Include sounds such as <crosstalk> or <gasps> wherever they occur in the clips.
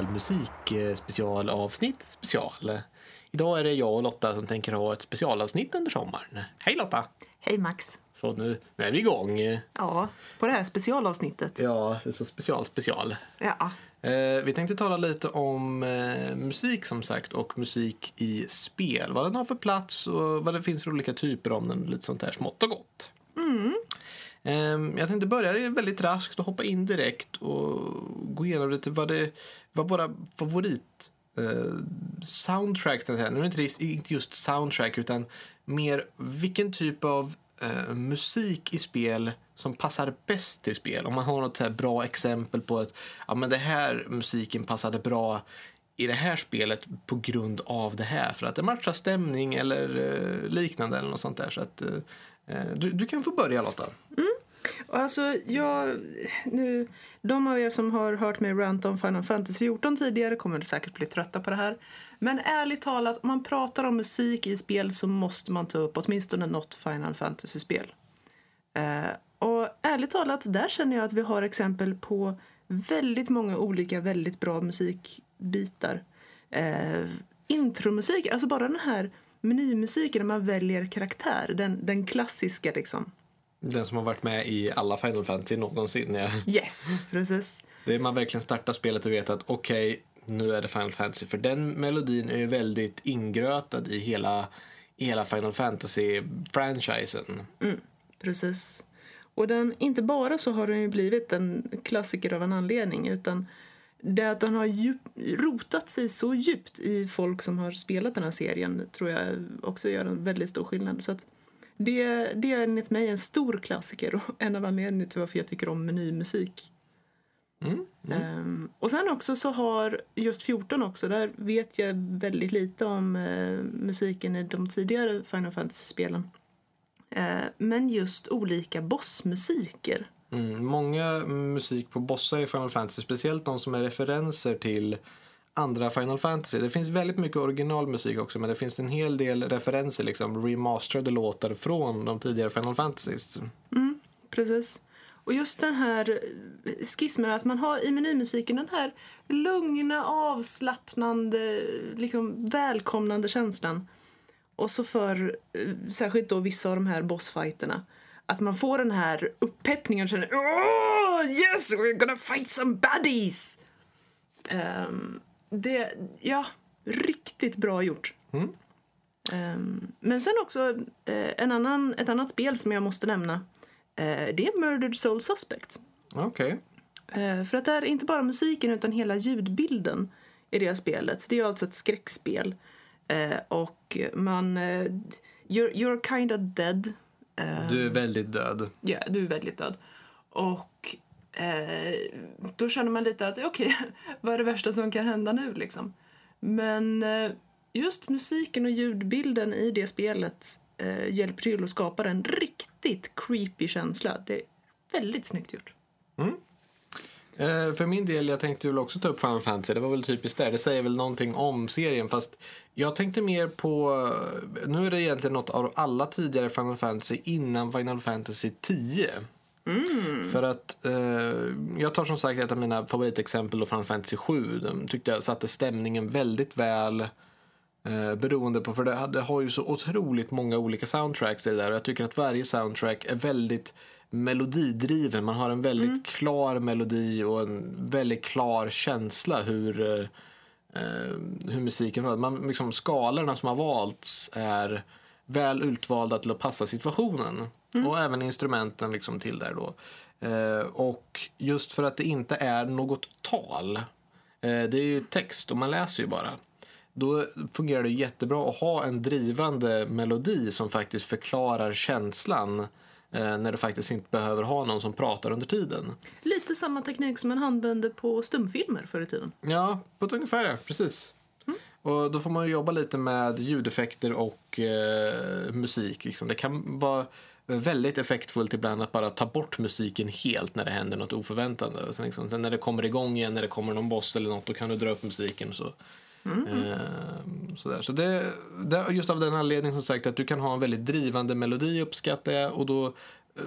specialmusik, eh, specialavsnitt, special. Idag är det jag och Lotta som tänker ha ett specialavsnitt under sommaren. Hej Lotta! Hej Max! Så nu, nu är vi igång. Ja, på det här specialavsnittet. Ja, det är så special special. Ja. Eh, vi tänkte tala lite om eh, musik som sagt och musik i spel. Vad den har för plats och vad det finns för olika typer om den. Lite sånt där smått och gott. Eh, Ehm, jag tänkte börja väldigt raskt och hoppa in direkt och gå igenom lite vad, det, vad våra favorit soundtrack soundtracks, nu är det inte, just soundtrack utan mer vilken typ av eh, musik i spel som passar bäst till spel. Om man har något här bra exempel på att ja, men det här musiken passade bra i det här spelet på grund av det här. För att det matchar stämning eller eh, liknande eller något sånt där. Så att, eh, Eh, du, du kan få börja Lotta. Mm. Alltså, jag... Nu, de av er som har hört mig ranta om Final Fantasy 14 tidigare kommer säkert bli trötta på det här. Men ärligt talat, om man pratar om musik i spel så måste man ta upp åtminstone något Final Fantasy-spel. Eh, och ärligt talat, där känner jag att vi har exempel på väldigt många olika väldigt bra musikbitar. Eh, intromusik, alltså bara den här menymusiken när man väljer karaktär, den, den klassiska liksom. Den som har varit med i alla Final Fantasy någonsin. Ja. Yes, precis. Det är man verkligen startar spelet och vet att okej, nu är det Final Fantasy. För den melodin är ju väldigt ingrötad i hela, i hela Final Fantasy-franchisen. Precis. Och den, inte bara så har den ju blivit en klassiker av en anledning utan det att den har djup, rotat sig så djupt i folk som har spelat den här serien tror jag också gör en väldigt stor skillnad. Så att det, det är enligt mig en stor klassiker och en av anledningarna till varför jag tycker om menymusik. Mm. Ehm, och sen också så har just 14 också, där vet jag väldigt lite om eh, musiken i de tidigare Final Fantasy-spelen. Eh, men just olika bossmusiker. Mm, många musik på bossar i Final Fantasy, speciellt de som är referenser till andra Final Fantasy. Det finns väldigt mycket originalmusik också men det finns en hel del referenser, liksom remasterade låtar från de tidigare Final Fantasies. Mm, precis. Och just den här skismen att man har i menymusiken den här lugna, avslappnande, liksom välkomnande känslan. Och så för eh, särskilt då vissa av de här bossfighterna att man får den här uppeppningen och känner oh, yes, we're gonna fight some baddies! Ehm, det, ja, riktigt bra gjort. Ehm, men sen också eh, en annan, ett annat spel som jag måste nämna. Eh, det är Murdered Soul Suspect. Okej. Eh, för att det är inte bara musiken utan hela ljudbilden i det spelet. Det är alltså ett skräckspel. Eh, och man... Eh, you're, you're kinda dead. Du är väldigt död. Ja, du är väldigt död. Och eh, då känner man lite att okej, <laughs> vad är det värsta som kan hända nu liksom? Men eh, just musiken och ljudbilden i det spelet eh, hjälper till att skapa en riktigt creepy känsla. Det är väldigt snyggt gjort. Eh, för min del, jag tänkte väl också ta upp Final Fantasy. Det var väl typiskt där. Det säger väl någonting om serien. Fast jag tänkte mer på... Nu är det egentligen något av alla tidigare Final Fantasy innan Final Fantasy 10. För att eh, jag tar som sagt ett av mina favoritexempel, då, Final Fantasy 7. De tyckte jag satte stämningen väldigt väl. Eh, beroende på, för det, det har ju så otroligt många olika soundtracks i det där och jag tycker att varje soundtrack är väldigt melodidriven. Man har en väldigt klar melodi och en väldigt klar känsla hur, eh, eh, hur musiken. Man, liksom, skalorna som har valts är väl utvalda till att passa situationen. Och även instrumenten liksom till där då. Eh, och just för att det inte är något tal. Eh, det är ju text och man läser ju bara. Då fungerar det jättebra att ha en drivande melodi som faktiskt förklarar känslan när du faktiskt inte behöver ha någon som pratar under tiden. Lite samma teknik som man använde på stumfilmer förr i tiden. Ja, på ett ungefär ja, precis. Och då får man jobba lite med ljudeffekter och eh, musik. Liksom. Det kan vara väldigt effektfullt ibland att bara ta bort musiken helt när det händer något oförväntande. Och sen, liksom, sen när det kommer igång igen, när det kommer någon boss eller något, då kan du dra upp musiken. Så, Mm. eh, sådär. så det, det, just av den anledningen som sagt att du kan ha en väldigt drivande melodi uppskattar jag och då eh,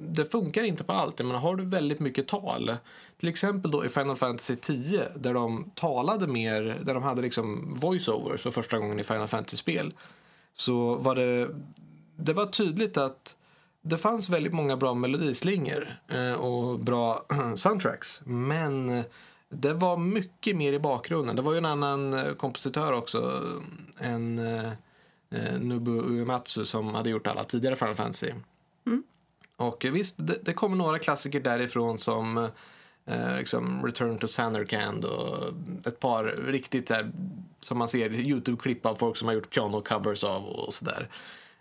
det funkar inte på allt. Jag menar, har du väldigt mycket tal, till exempel då i Final Fantasy 10 där de talade mer, där de hade liksom voiceovers för första gången i Final Fantasy-spel, så var det, det var tydligt att det fanns väldigt många bra melodislingor eh, och bra <clears throat> soundtracks. Men det var mycket mer i bakgrunden. Det var ju en annan eh, kompositör också, en eh, eh, Nobu Uematsu som hade gjort alla tidigare Final Fantasy. Och eh, visst, det, det kommer några klassiker därifrån som eh, liksom Return to Samarkand och ett par riktigt där, som man ser Youtube-klipp av folk som har gjort piano-covers av och sådär.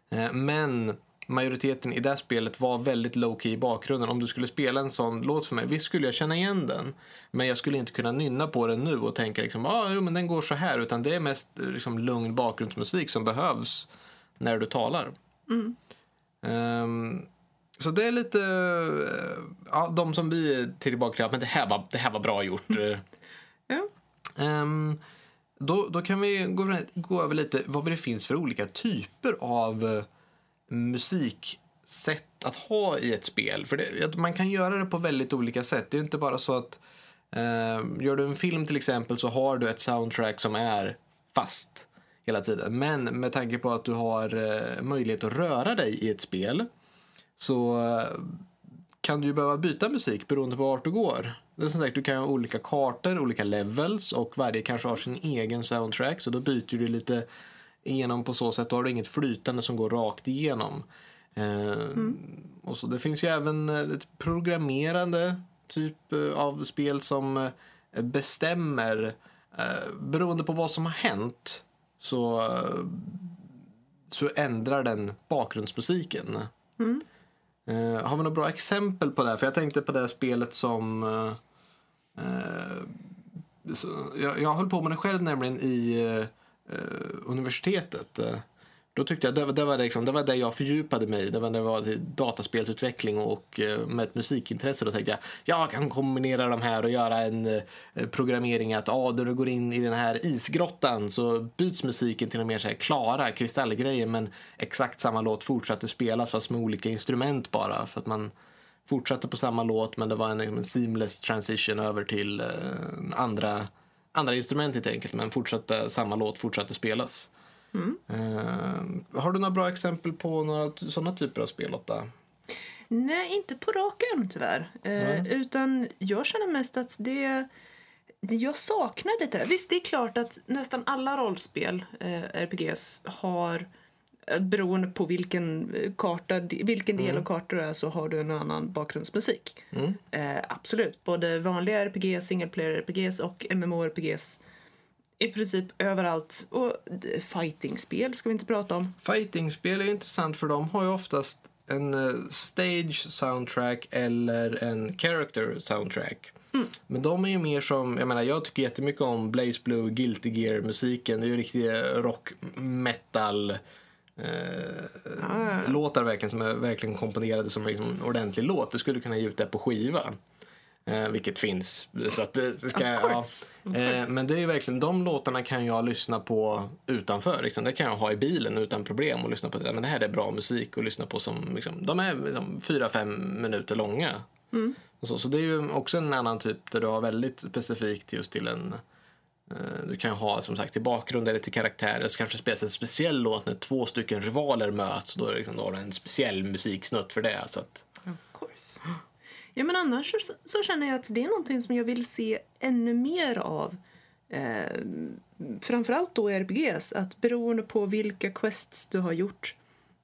Eh, men majoriteten i det spelet var väldigt low-key i bakgrunden. Om du skulle spela en sån låt för mig, visst skulle jag känna igen den. Men jag skulle inte kunna nynna på den nu och tänka liksom, ah, jo, men den går så här. Utan det är mest liksom, lugn bakgrundsmusik som behövs när du talar. Ehm, så det är lite, eh, ja, de som vi tillbaka till, men det här var, det här var bra gjort. <laughs> Eh, Ja. Ehm, då, då kan vi gå, gå över lite vad det finns för olika typer av musiksätt att ha i ett spel. För det, att man kan göra det på väldigt olika sätt. Det är inte bara så att eh, gör du en film till exempel så har du ett soundtrack som är fast hela tiden. Men med tanke på att du har eh, möjlighet att röra dig i ett spel så eh, kan du ju behöva byta musik beroende på vart du går. Det är som sagt, du kan ha olika kartor, olika levels och varje kanske har sin egen soundtrack så då byter du lite igenom på så sätt. Då har du inget flytande som går rakt igenom. Eh, och så, det finns ju även eh, ett programmerande typ eh, av spel som eh, bestämmer beroende på vad som har hänt så, så ändrar den bakgrundsmusiken. Eh, har vi några bra exempel på det? här? För jag tänkte på det spelet som... så, jag, jag höll på med det själv nämligen i Eh, universitetet. Eh, då tyckte jag det, var- det, var liksom, det var det jag fördjupade mig i. Det var när det var dataspelsutveckling och eh, med ett musikintresse. Då tänkte jag jag kan kombinera de här och göra en programmering att ah, när du går in i den här isgrottan så byts musiken till en mer så här klara kristallgrejer men exakt samma låt fortsatte spelas fast med olika instrument bara. För att man fortsatte på samma låt men det var en, liksom en seamless transition över till eh, andra, andra instrument helt enkelt men fortsatte, samma låt fortsatte spelas. Eh, har du några bra exempel på några sådana typer av spel Lotta? Nej, inte på rak arm tyvärr. Eh, utan jag känner mest att det, jag saknar lite. Visst, det är klart att nästan alla rollspel, eh, RPGs, har beroende på vilken eh, karta, vilken del av kartan det är så har du en annan bakgrundsmusik. Eh, absolut, både vanliga RPG, single player RPGs och MMORPGs i princip överallt. Och eh, fightingspel ska vi inte prata om. Fightingspel är intressant för de har ju oftast en eh, stage soundtrack eller en character soundtrack. Men de är ju mer som, jag menar jag tycker jättemycket om Blaze Blue, Guilty Gear musiken. Det är ju riktig rock metal eh, låtar verkligen som är verkligen komponerade som liksom en ordentlig låt. Det skulle kunna ge ut det på skiva. Eh, vilket finns. Så att det ska, ja. Eh, men det är ju verkligen, de låtarna kan jag lyssna på utanför. Liksom. Det kan jag ha i bilen utan problem och lyssna på. Det. Men det här är bra musik att lyssna på. Som, liksom, de är liksom, fyra, fem minuter långa. Och så, så det är ju också en annan typ där du har väldigt specifikt just till en Eh, du kan ju ha som sagt till bakgrund eller till karaktär så kanske spelas en speciell låt när två stycken rivaler möts. Då, liksom, då har du en speciell musiksnutt för det. Så att, Of course. Ja, men annars så, så känner jag att det är någonting som jag vill se ännu mer av. Eh, framförallt då i RPGs, att beroende på vilka quests du har gjort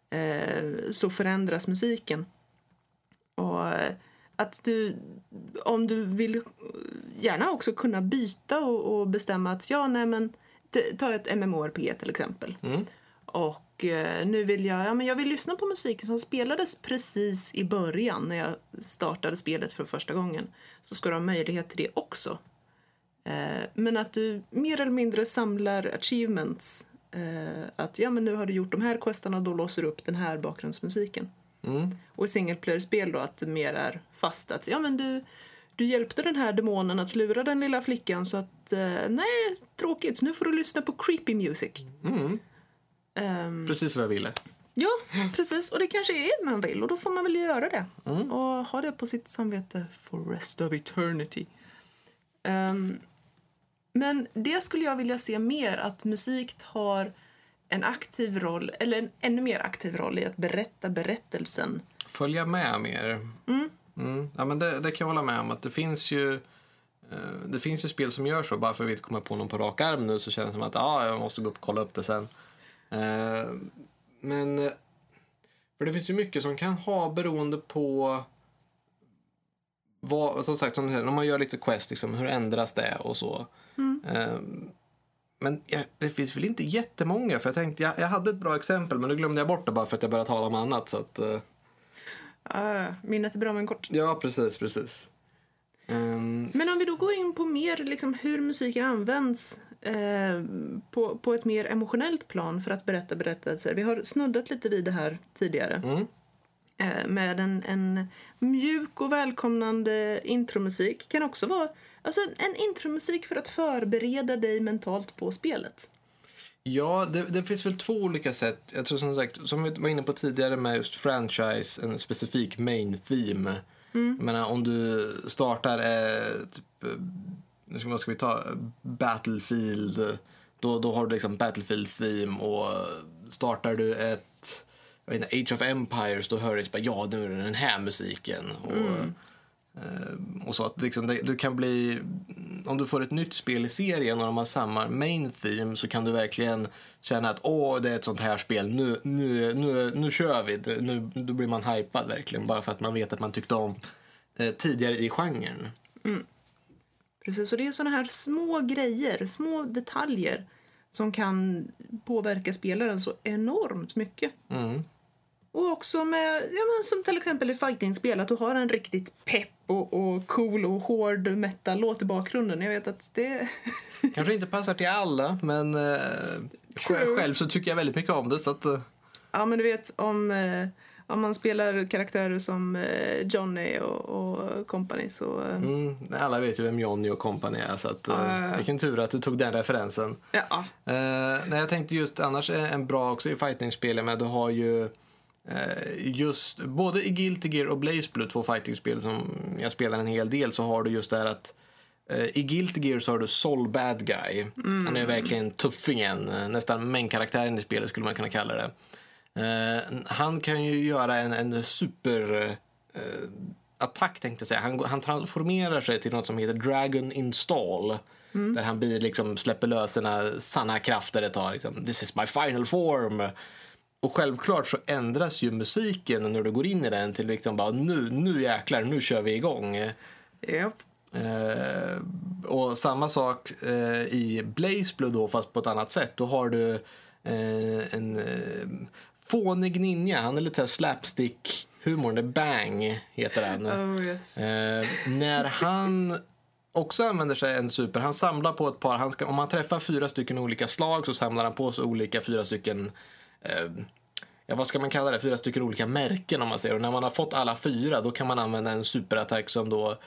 eh, så förändras musiken. Och eh, att du, om du vill gärna också kunna byta och, och bestämma att ja, nej men ta ett MMORPG till exempel. Och eh, nu vill jag, ja men jag vill lyssna på musiken som spelades precis i början när jag startade spelet för första gången. Så ska du ha möjlighet till det också. Eh, men att du mer eller mindre samlar achievements. Eh, att ja men nu har du gjort de här questarna och då låser du upp den här bakgrundsmusiken. Och i single player-spel då att det mer är fast att ja men du, du hjälpte den här demonen att lura den lilla flickan så att eh, nej, tråkigt, nu får du lyssna på creepy music. Ehm, precis vad jag ville. Ja, precis. Och det kanske är det man vill och då får man väl göra det. Mm. Och ha det på sitt samvete for rest of eternity. Ehm, men det skulle jag vilja se mer, att musik har en aktiv roll, eller en ännu mer aktiv roll i att berätta berättelsen. Följa med mer. Mm. Ja, men det, det kan jag hålla med om. att Det finns ju eh, det finns ju spel som gör så. Bara för att vi inte kommer på någon på rak arm nu så känns det som att ah, jag måste gå upp och kolla upp det sen. Eh, Men för det finns ju mycket som kan ha beroende på vad, som sagt, som säger, när man gör lite quest, liksom, hur ändras det och så. Eh, Men ja, det finns väl inte jättemånga, för jag tänkte, jag, jag hade ett bra exempel men nu glömde jag bort det bara för att jag började tala om annat. Så att, eh, Uh, minnet är bra men kort. Ja, precis, precis. Ehm, Men om vi då går in på mer liksom, hur musiken används eh, på, på ett mer emotionellt plan för att berätta berättelser. Vi har snuddat lite vid det här tidigare. mm, Eh, med en, en mjuk och välkomnande intromusik. Kan också vara alltså, en intromusik för att förbereda dig mentalt på spelet. Ja, det, det finns väl två olika sätt. Jag tror som sagt, som vi var inne på tidigare med just franchise, en specifik main theme. Mm. Jag menar, om du startar eh, typ, eh, vad ska vi ta, Battlefield, då, då har du liksom Battlefield theme och startar du ett jag vet inte, Age of Empires, då hör det bara ja, nu är det den här musiken. Och, eh, och så att liksom, det, du kan bli, om du får ett nytt spel i serien och de har samma main theme så kan du verkligen känna att åh, det är ett sånt här spel, nu, nu, nu, nu kör vi, nu, då blir man hypad verkligen bara för att man vet att man tyckte om eh, tidigare i genren. Precis, och det är såna här små grejer, små detaljer som kan påverka spelaren så enormt mycket. Mm. Och också med, ja men som till exempel i fighting-spel, att du har en riktigt pepp och, och cool och hård metal-låt i bakgrunden. Jag vet att det... <laughs> Kanske inte passar till alla, men eh, True. själv, så tycker jag väldigt mycket om det. Så att, eh, Ja men du vet om, eh, om man spelar karaktärer som eh, Johnny och, och company så... Eh, mm, alla vet ju vem Johnny och company är, så att, ja. vilken tur att du tog den referensen. ja. Eh, nej, jag tänkte just annars är en bra också i fightingspel men du har ju just både i Guilty Gear och Blaze Blue, två fightingspel som jag spelar en hel del, så har du just det här att eh, i Guilty Gear så har du Sol Bad Guy. Han är verkligen tuffingen, eh, nästan main-karaktären i spelet skulle man kunna kalla det. Eh, han kan ju göra en, en super eh, attack tänkte jag säga. Han, han transformerar sig till något som heter Dragon Install. Där han blir, liksom, släpper lös sina sanna krafter ett tag. Liksom, This is my final form. Och självklart så ändras ju musiken när du går in i den till liksom bara nu, nu jäklar, nu kör vi igång. Japp. Eh, och samma sak eh, i Blaze Blue då, fast på ett annat sätt. Då har du eh, en eh, fånig ninja. Han är lite slapstick humor. Det Bang heter den. Oh yes. Eh, när han också använder sig en super, han samlar på ett par, han ska, om han träffar fyra stycken olika slag så samlar han på sig olika fyra stycken Ja, vad ska man kalla det? Fyra stycken olika märken om man säger. Och när man har fått alla fyra då kan man använda en superattack som då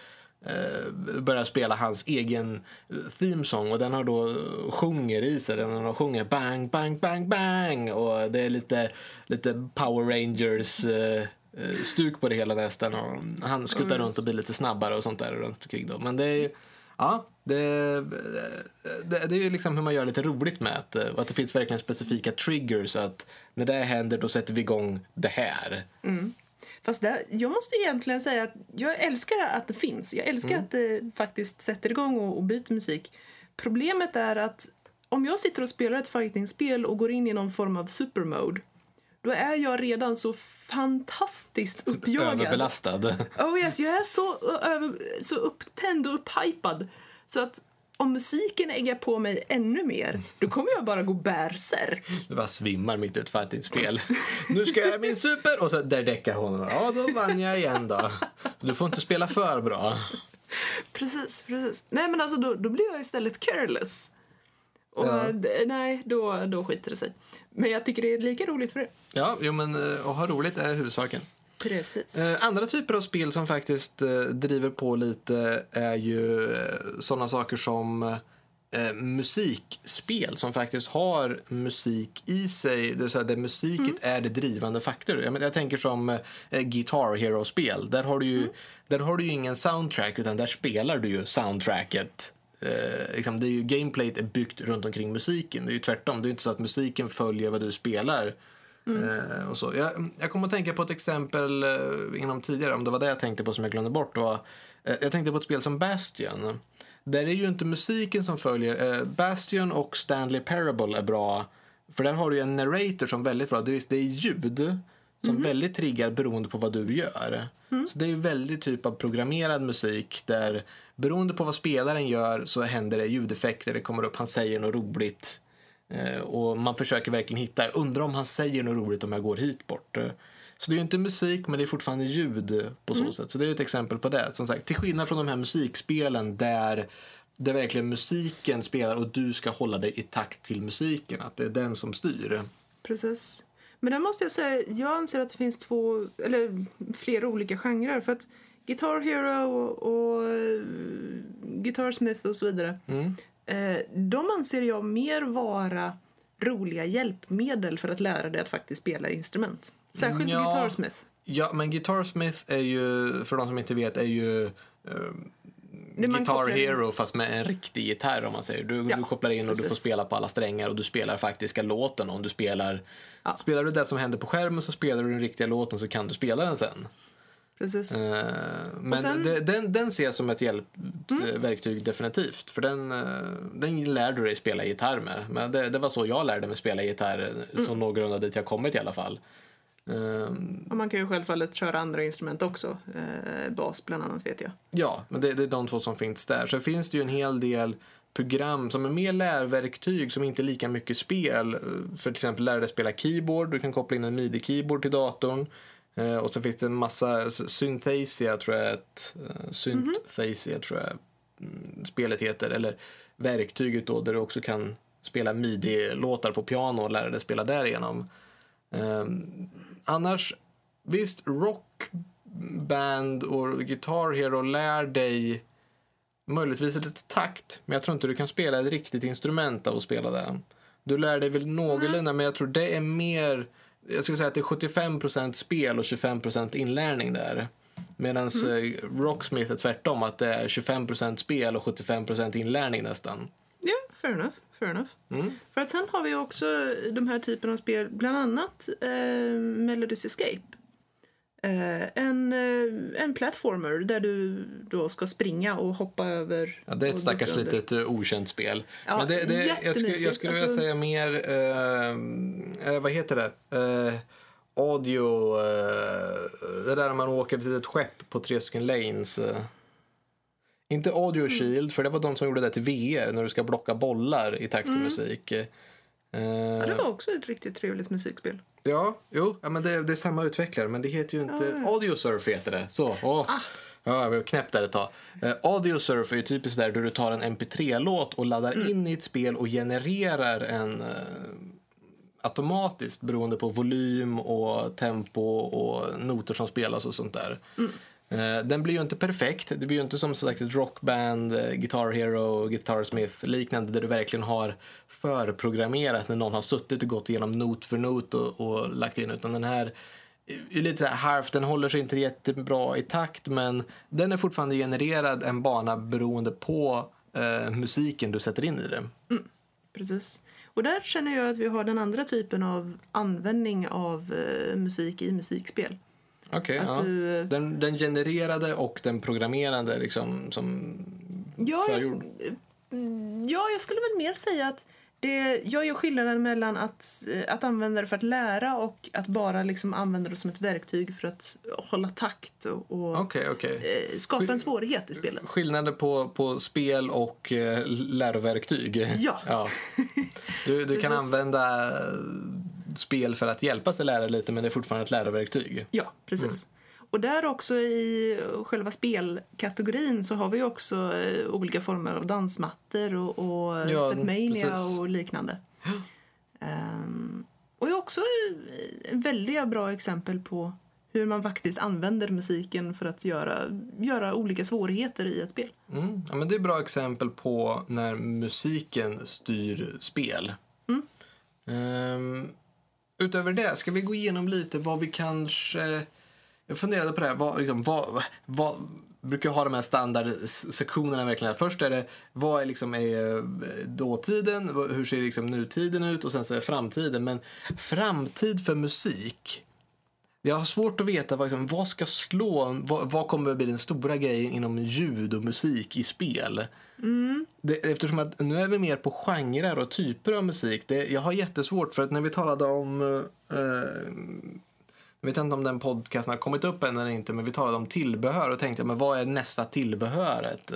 eh, börjar spela hans egen eh, themesång och den har då eh, sjunger i sig. Den har sjunger bang, bang, bang, bang och det är lite, lite Power Rangers eh, eh, stuk på det hela nästan. Och han skuttar runt och blir lite snabbare och sånt där runt omkring då. Men det är Ja, det, det, det är ju liksom hur man gör lite roligt med att, eh, att det finns verkligen specifika triggers. Att när det händer då sätter vi igång det här. Fast där, jag måste egentligen säga att jag älskar att det finns. Jag älskar att det faktiskt sätter igång och, och byter musik. Problemet är att om jag sitter och spelar ett fightingspel och går in i någon form av supermode då är jag redan så fantastiskt uppjagad. Överbelastad. Oh yes, jag är så, ö- så upptänd och upphypad så att om musiken äggar på mig ännu mer, då kommer jag bara gå bärsärk. Du bara svimmar mitt i ett fightingspel. Nu ska jag göra min super! Och så där däckar hon. Ja, då vann jag igen då. Du får inte spela för bra. Precis, precis. Nej men alltså då, då blir jag istället careless. Och Ja. nej, då, då skiter det sig. Men jag tycker det är lika roligt för det. Ja, jo, men eh, att ha roligt är huvudsaken. Precis. Eh, andra typer av spel som faktiskt eh, driver på lite är ju eh, sådana saker som musikspel som faktiskt har musik i sig, det vill säga där musiken är det drivande faktor. Jag, men, jag tänker som Guitar Hero-spel. Där har, du ju, där har du ju ingen soundtrack utan där spelar du ju soundtracket. Eh, liksom, det är ju, gameplayet är byggt runt omkring musiken. Det är ju tvärtom. Det är inte så att musiken följer vad du spelar. Eh, och så. Jag, jag kommer att tänka på ett exempel eh, inom tidigare, om det var det jag tänkte på som jag glömde bort. Var, eh, jag tänkte på ett spel som Bastion. Där är ju inte musiken som följer. Eh, Bastion och Stanley Parable är bra. För där har du en narrator som väldigt bra. Det är, ljud som väldigt triggar beroende på vad du gör. Så det är ju väldigt typ av programmerad musik där beroende på vad spelaren gör så händer det ljudeffekter, det kommer upp, han säger något roligt. Eh, och man försöker verkligen hitta, undrar om han säger något roligt om jag går hit bort. Eh, Så det är inte musik men det är fortfarande ljud på så sätt. Så det är ett exempel på det. Som sagt, till skillnad från de här musikspelen där det verkligen musiken spelar och du ska hålla dig i takt till musiken. Att det är den som styr. Precis. Men där måste jag säga, jag anser att det finns två, eller flera olika genrer. För att Guitar Hero och, och eh, Guitar Smith och så vidare. Mm. Eh, de anser jag mer vara roliga hjälpmedel för att lära dig att faktiskt spela instrument. Särskilt Ja. Guitar Smith. Ja, men Guitar Smith är ju, för de som inte vet, är ju Det man Guitar in. Hero fast med en riktig gitarr om man säger. Du, Ja, du kopplar in och du får precis. spela på alla strängar och du spelar faktiska låten om du spelar. Ja. Spelar du det som händer på skärmen så spelar du den riktiga låten så kan du spela den sen. Precis. Eh, men sen- den, den ser jag som ett hjälpverktyg definitivt. För den, eh, den lär du dig spela gitarr med. Men det, det var så jag lärde mig spela gitarr, Mm. så någorlunda dit jag kommit i alla fall. Eh, Och man kan ju självfallet köra andra instrument också. Eh, bas bland annat vet jag. Ja, men det, det är de två som finns där. Så finns det ju en hel del program som är mer lärverktyg som inte är lika mycket spel. För till exempel lära dig spela keyboard. Du kan koppla in en midi-keyboard till datorn. Eh, och så finns det en massa Synthasia tror jag ett, eh, Synthasia tror jag mm, spelet heter. Eller verktyget då där du också kan spela midi-låtar på piano och lära dig spela därigenom. Eh, annars, visst, rockband och Guitar Hero lär dig möjligtvis lite takt, men jag tror inte du kan spela ett riktigt instrument av att spela det. Du lär dig väl någorlunda, men jag tror det är mer, jag skulle säga att det är 75% spel och 25% inlärning där. Medan mm. Rocksmith är tvärtom, att det är 25% spel och 75% inlärning nästan. Ja, fair enough. Fair enough. Mm. För att sen har vi också de här typen av spel, bland annat eh, Melody's Escape. Eh, en, eh, en platformer där du då ska springa och hoppa över. Ja, det är ett och stackars under. litet uh, okänt spel. Ja, Men det, det, jag, skulle, jag skulle vilja Alltså- säga mer, eh, eh, vad heter det? Eh, audio, eh, det där när man åker till ett skepp på tre stycken lanes. Eh. Inte Audio Mm. Shield, för det var de som gjorde det till VR, när du ska blocka bollar i takt till Mm. musik. Eh, Ja, det var också ett riktigt trevligt musikspel. Ja, jo, ja, men det, det är samma utvecklare, men det heter ju inte... Ja. Audiosurf heter det. Så, åh. Ja, jag blev knäppt där ett tag. Uh, Audiosurf är ju typiskt där, du tar en MP3-låt och laddar in i ett spel och genererar en eh, automatiskt beroende på volym och tempo och noter som spelas och sånt där. Eh, Eh, den blir ju inte perfekt. Det blir ju inte som sagt ett rockband, eh, Guitar Hero, Guitar Smith liknande där du verkligen har förprogrammerat när någon har suttit och gått igenom not för not och, och lagt in. Utan den här är lite så här halvt, den håller sig inte jättebra i takt men den är fortfarande genererad en bana beroende på eh, musiken du sätter in i det. Mm, precis. Och där känner jag att vi har den andra typen av användning av eh, musik i musikspel. Okej, Att ja. du, Den, den genererade och den programmerade liksom som Ja, jag, förgjord. mm, ja, jag skulle väl mer säga att det, jag gör skillnaden mellan att, eh, att använda det för att lära och att bara liksom använda det som ett verktyg för att hålla takt och, och Okej, okej. eh, skapa en svårighet i spelet. Skillnaden på, på spel och eh, läroverktyg. Ja. Du, du <laughs> kan använda spel för att hjälpa sig lära lite men det är fortfarande ett läroverktyg. Ja, precis. Och där också i själva spelkategorin så har vi också eh, olika former av dansmattor och, och Ja, Stepmania precis. och liknande. Ehm, och är också eh, väldigt bra exempel på hur man faktiskt använder musiken för att göra, göra olika svårigheter i ett spel. Mm. Ja, men det är bra exempel på när musiken styr spel. Ehm, utöver det, ska vi gå igenom lite vad vi kanske... Jag funderade på det här, vad, liksom, vad, vad brukar ha de här standardsektionerna verkligen. Först är det vad är liksom är eh, dåtiden, hur ser liksom nutiden ut och sen så är det framtiden. Men framtid för musik jag har svårt att veta liksom, vad ska slå, vad, vad kommer att bli den stora grejen inom ljud och musik i spel. Mm. Det, eftersom att nu är vi mer på genrer och typer av musik. Det, jag har jättesvårt för att när vi talade om eh, jag vet inte om den podcasten har kommit upp än eller inte, men vi talade om tillbehör och tänkte, men vad är nästa tillbehöret?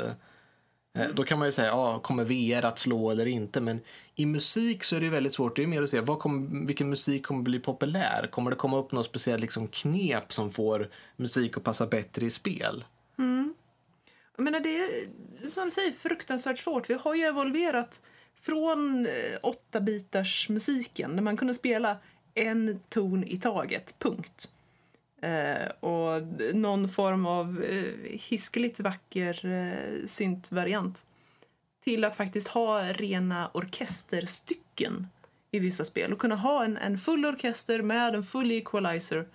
Eh, Då kan man ju säga, ja, kommer VR att slå eller inte? Men i musik så är det väldigt svårt. Det är mer att se, vad kommer, vilken musik kommer bli populär? Kommer det komma upp något speciellt liksom, knep som får musik att passa bättre i spel? Mm. Jag menar, det är som du säger fruktansvärt svårt. Vi har ju evolverat från eh, åtta bitars musiken där man kunde spela en ton i taget, punkt. Eh, och någon form av eh, hiskeligt vacker eh, syntvariant. Till att faktiskt ha rena orkesterstycken i vissa spel och kunna ha en, en full orkester med en full equalizer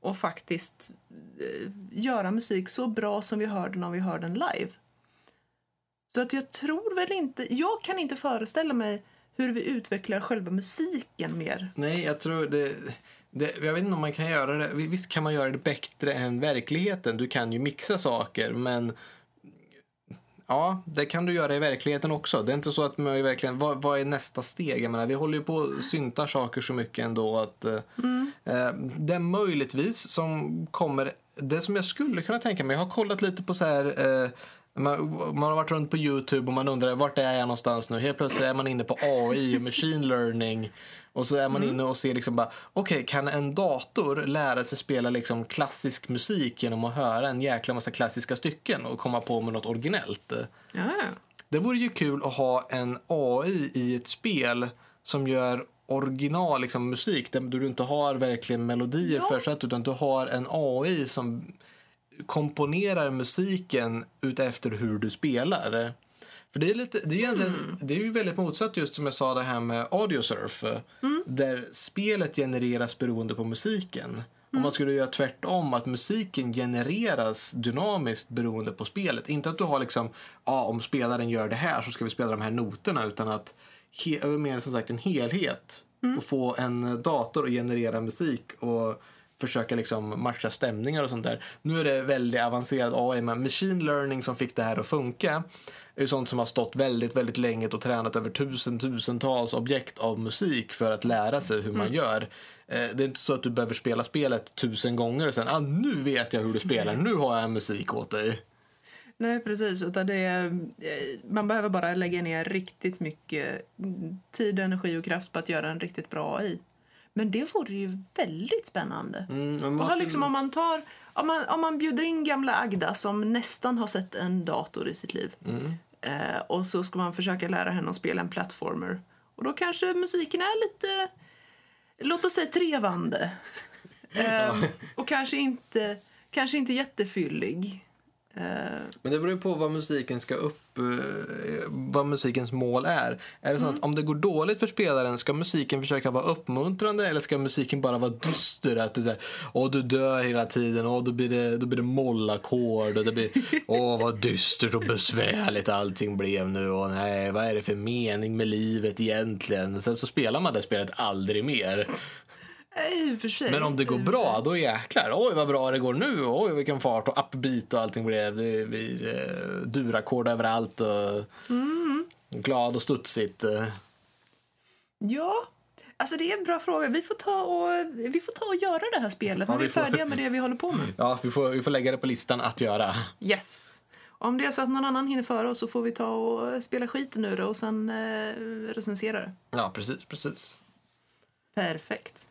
och faktiskt eh, göra musik så bra som vi hör den om vi hör den live. Så att jag tror väl inte, jag kan inte föreställa mig hur vi utvecklar själva musiken mer. Nej, jag tror det, det... Jag vet inte om man kan göra det. Visst kan man göra det bättre än verkligheten. Du kan ju mixa saker, men... Ja, det kan du göra i verkligheten också. Det är inte så att man verkligen... Vad, vad är nästa steg? Jag menar, vi håller ju på och syntar saker så mycket ändå att... eh, Eh, det möjligtvis som kommer... Det som jag skulle kunna tänka mig, jag har kollat lite på så här... Eh, man, man har varit runt på Youtube och man undrar vart är jag någonstans nu? Helt plötsligt är man inne på AI och machine learning. Och så är man inne och ser liksom bara, okej, kan en dator lära sig spela liksom klassisk musik genom att höra en jäkla massa klassiska stycken och komma på med något originellt? Ja, Det vore ju kul att ha en AI i ett spel som gör original liksom, musik där du inte har verkligen melodier Ja. försatt utan du har en AI som komponerar musiken utefter hur du spelar. För det är, lite, det, är egentligen, det är ju väldigt motsatt just som jag sa det här med audiosurf. Där spelet genereras beroende på musiken. Om man skulle göra tvärtom, att musiken genereras dynamiskt beroende på spelet. Inte att du har liksom, ja om spelaren gör det här så ska vi spela de här noterna. Utan att he, mer som sagt en helhet. Och få en dator att generera musik och försöka liksom matcha stämningar och sånt där. Nu är det väldigt avancerad AI, men machine learning som fick det här att funka är sånt som har stått väldigt, väldigt länge och tränat över tusen, tusentals objekt av musik för att lära sig hur man gör. Eh, Det är inte så att du behöver spela spelet tusen gånger och sen, ah, nu vet jag hur du spelar, nu har jag musik åt dig. Nej, precis. Utan det är, eh, man behöver bara lägga ner riktigt mycket mm, tid, energi och kraft på att göra en riktigt bra AI. Men det vore ju väldigt spännande. Mm, man skulle- liksom, om, man tar, om, man, om man bjuder in gamla Agda som nästan har sett en dator i sitt liv Mm. eh, och så ska man försöka lära henne att spela en plattformer. Och då kanske musiken är lite, låt oss säga trevande. <laughs> Eh, och kanske inte, kanske inte jättefyllig. Eh, Men det beror ju på vad musiken ska upp, eh, vad musikens mål är. Är det så att om det går dåligt för spelaren, ska musiken försöka vara uppmuntrande eller ska musiken bara vara dyster? Att det är åh du dör hela tiden, åh då blir det, då blir det mollackord och det blir, <laughs> åh vad dystert och besvärligt allting blev nu och nej, vad är det för mening med livet egentligen? Sen så spelar man det spelet aldrig mer. I och för sig. Men om det går bra, då jäklar. Oj, vad bra det går nu. Oj, vilken fart och upbeat och allting blev. Det blir eh, durackord överallt och glad och studsigt. Ja, alltså det är en bra fråga. Vi får ta och, vi får ta och göra det här spelet Ja, när vi är vi får- färdiga med det vi håller på med. Ja, vi får, vi får lägga det på listan att göra. Yes. Om det är så att någon annan hinner före oss så får vi ta och spela skiten ur det och sen eh, recensera det. Ja, precis, precis. Perfekt.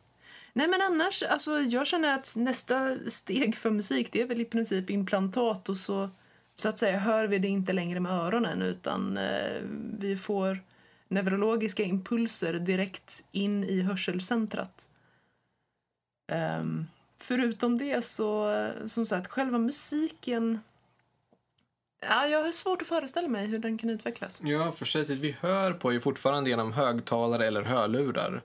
Nej men annars, alltså jag känner att nästa steg för musik det är väl i princip implantat och så, så att säga hör vi det inte längre med öronen utan eh, vi får neurologiska impulser direkt in i hörselcentrat. Um, förutom det så, som sagt, själva musiken... Ja, jag har svårt att föreställa mig hur den kan utvecklas. Ja, för sättet vi hör på är ju fortfarande genom högtalare eller hörlurar.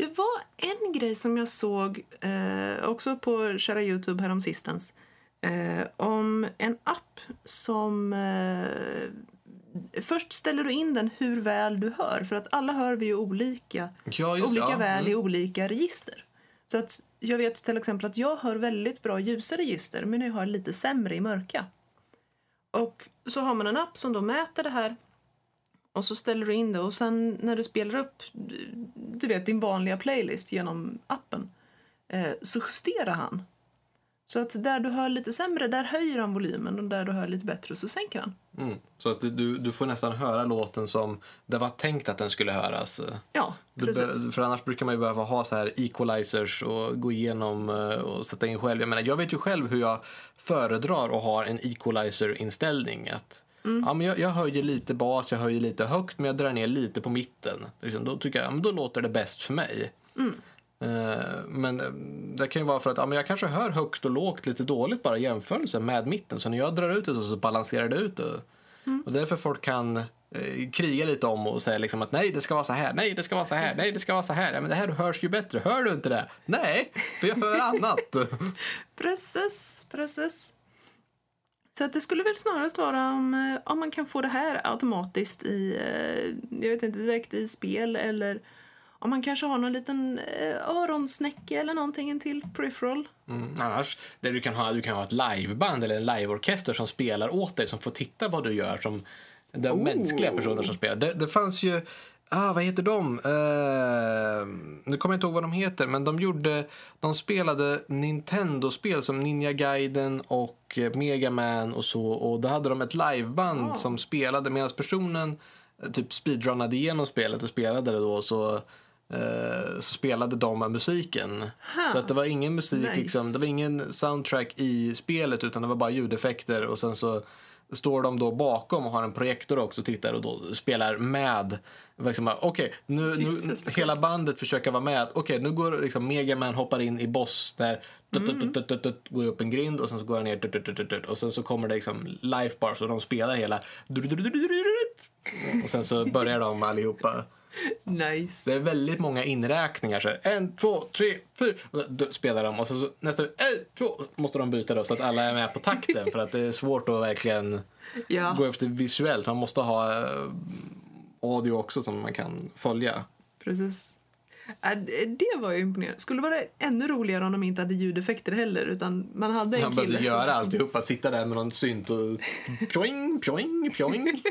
Det var en grej som jag såg eh, också på kära Youtube häromsistens. Eh, om en app som... Eh, först ställer du in den hur väl du hör. För att alla hör vi ju olika, Ja, just olika ja. väl i Mm. olika register. Så att jag vet till exempel att jag hör väldigt bra ljusa register men jag hör lite sämre i mörka. Och så har man en app som då mäter det här och så ställer du in det och sen när du spelar upp du vet din vanliga playlist genom appen eh, så justerar han. Så att där du hör lite sämre, där höjer han volymen och där du hör lite bättre så sänker han. Mm. Så att du, du får nästan höra låten som det var tänkt att den skulle höras. Ja, Du precis. be- för annars brukar man ju behöva ha så här equalizers och gå igenom eh, och sätta in själv. Jag menar, jag vet ju själv hur jag föredrar att ha en equalizer-inställning. Att, ja, men jag, jag höjer lite bas, jag höjer lite högt, men jag drar ner lite på mitten. Liksom, då tycker jag, ja, men då låter det bäst för mig. Eh, Men eh, det kan ju vara för att ja, men jag kanske hör högt och lågt lite dåligt bara i jämförelse med mitten. Så när jag drar ut det så balanserar det ut det. Och därför folk kan eh, kriga lite om och säga liksom att nej det ska vara så här, nej det ska vara så här, nej det ska vara så här. Ja, men det här hörs ju bättre, hör du inte det? Nej, för jag hör annat. <laughs> Precis, precis. Så att det skulle väl snarast vara om, eh, om man kan få det här automatiskt i, eh, jag vet inte, direkt i spel eller om man kanske har någon liten eh, öronsnäcke eller någonting till peripheral. Mm, annars, det du kan ha, du kan ha ett liveband eller en liveorkester som spelar åt dig, som får titta vad du gör, som den Oh. mänskliga personer som spelar. Det, det fanns ju, ah, vad heter de? Eh, nu kommer jag inte ihåg vad de heter, men de gjorde, de spelade Nintendo-spel som Ninja Gaiden och eh, Mega Man och så, och då hade de ett liveband Ah. som spelade medan personen eh, typ speedrunnade igenom spelet och spelade det då så eh, så spelade de musiken. Så att det var ingen musik, Nice. liksom, det var ingen soundtrack i spelet utan det var bara ljudeffekter och sen så står de då bakom och har en projektor också och tittar och då spelar med. Liksom, Okej, nu, nu Jesus, vad hela bandet försöker vara med. Okej, nu går liksom Megaman hoppar in i boss där. Tut, tut, tut, tut, går upp en grind och sen så går han ner och sen så kommer det liksom life bars och de spelar hela <laughs> och sen så börjar de allihopa. <laughs> Nice. Det är väldigt många inräkningar. Så här, en, två, tre, fyra. Och då spelar de och så, så nästa, en, två. Måste de byta då så att alla är med på takten. för att det är svårt att verkligen <laughs> Ja. gå efter visuellt. Man måste ha eh, audio också som man kan följa. Precis. Äh, det- var ju imponerande. Skulle vara ännu roligare om de inte hade ljudeffekter heller utan man hade en Man behövde kille göra som... alltihopa. Sitta där med någon synt och <laughs> pjoing, pjoing, pjoing.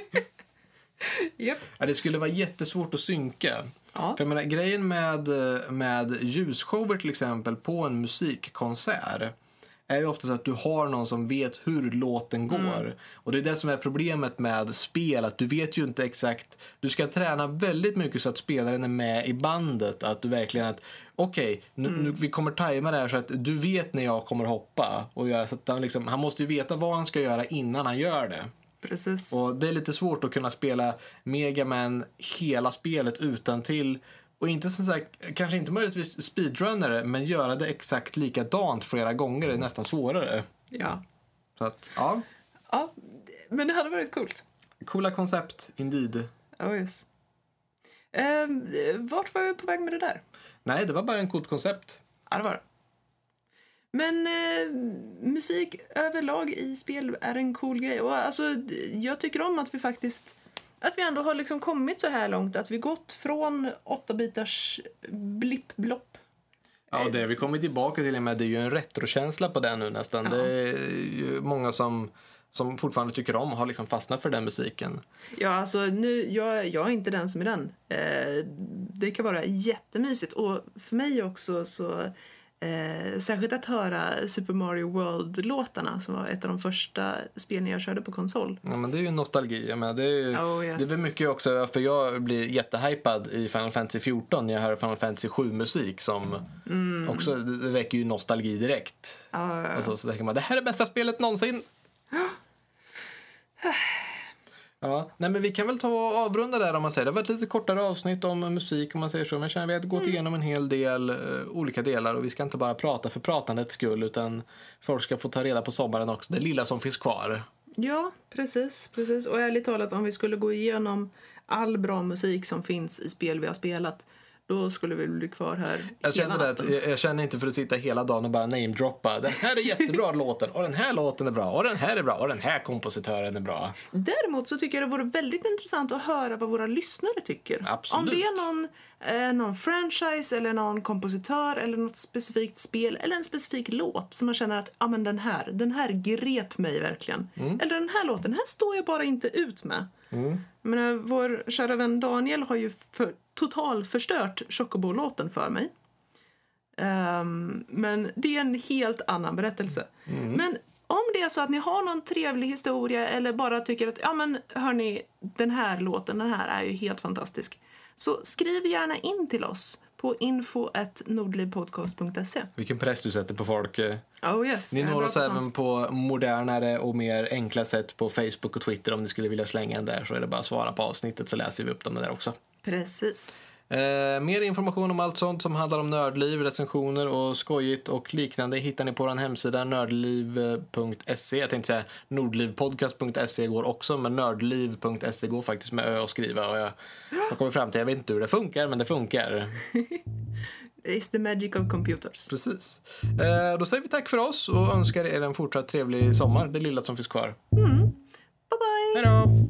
Ja, det skulle vara jättesvårt att synka. Ja. För jag menar, grejen med, med ljusshower till exempel på en musikkonsert är ju oftast att du har någon som vet hur låten går. Och det är det som är problemet med spel, att du vet ju inte exakt. Du ska träna väldigt mycket så att spelaren är med i bandet. Att du verkligen att, okej, nu, nu, vi kommer tajma det här så att du vet när jag kommer hoppa. Och göra, så att han, liksom, han måste ju veta vad han ska göra innan han gör det. Precis. Och det är lite svårt att kunna spela Mega Man hela spelet utan till och inte som sagt, kanske inte möjligtvis speedrunnare, men göra det exakt likadant flera gånger är nästan svårare. Ja. Så att, ja, ja. Men det hade varit coolt. coola koncept, indeed. Oh yes. Ehm, vart var vi på väg med det där? Nej, det var bara en coolt koncept. Ja, det var det. Men eh, musik överlag i spel är en cool grej. Och alltså, jag tycker om att vi faktiskt att vi ändå har liksom kommit så här långt. Att vi gått från 8-bitars blipp-blopp. Ja, och det vi kommer tillbaka till med det är ju en retrokänsla på den nu nästan. Ja. Det är ju många som, som fortfarande tycker om har liksom fastnat för den musiken. Ja, alltså nu, jag, jag är inte den som är den. Eh, det kan vara jättemysigt. Och för mig också så... Eh, särskilt att höra Super Mario World-låtarna som var ett av de första spelen jag körde på konsol. Ja, men det är ju nostalgi. Jag menar, det, är, ju- Oh, yes. det väl mycket också, för jag blir jättehypad i Final Fantasy 14 när jag hör Final Fantasy 7-musik som också, det, väcker ju nostalgi direkt. Ja, ja, ja. Alltså, så tänker man, det här är bästa spelet någonsin. <gasps> Ja, nej men vi kan väl ta och avrunda där om man säger. Det var ett lite kortare avsnitt om musik om man säger så. Men jag känner vi har gått igenom en hel del eh, olika delar och vi ska inte bara prata för pratandets skull utan folk ska få ta reda på sommaren också. Det lilla som finns kvar. Ja, precis, precis. Och ärligt talat, om vi skulle gå igenom all bra musik som finns i spel vi har spelat, då skulle vi bli kvar här Jag hela känner, att, natten. jag, jag känner inte för att sitta hela dagen och bara namedroppa. Den här är jättebra <laughs> låten och den här låten är bra och den här är bra och den här kompositören är bra. Däremot så tycker jag det vore väldigt intressant att höra vad våra lyssnare tycker. Absolut. Om det är någon, eh, någon franchise eller någon kompositör eller något specifikt spel eller en specifik låt som man känner att ah, men den här, den här grep mig verkligen. Mm. Eller den här låten, den här står jag bara inte ut med. Jag menar, vår kära vän Daniel har ju för, totalförstört Chocobo-låten för mig. Ehm, men det är en helt annan berättelse. Men om det är så att ni har någon trevlig historia eller bara tycker att ja men hörni, den här låten, den här är ju helt fantastisk. Så skriv gärna in till oss på info.nordlivpodcast.se. Vilken press du sätter på folk. eh. Oh yes, Ni når oss även sånt. på modernare och mer enkla sätt på Facebook och Twitter om ni skulle vilja slänga en där så är det bara att svara på avsnittet så läser vi upp dem där också. Precis. Eh, mer information om allt sånt som handlar om nördliv, recensioner och skojigt och liknande hittar ni på vår hemsida nördliv.se. Jag tänkte säga nordlivpodcast.se går också men nördliv.se går faktiskt med ö att skriva och jag har kommit fram till, jag vet inte hur det funkar men det funkar. <laughs> It's the magic of computers. Precis. Eh, då säger vi tack för oss och önskar er en fortsatt trevlig sommar, det lilla som finns kvar. Bye bye! Hej då!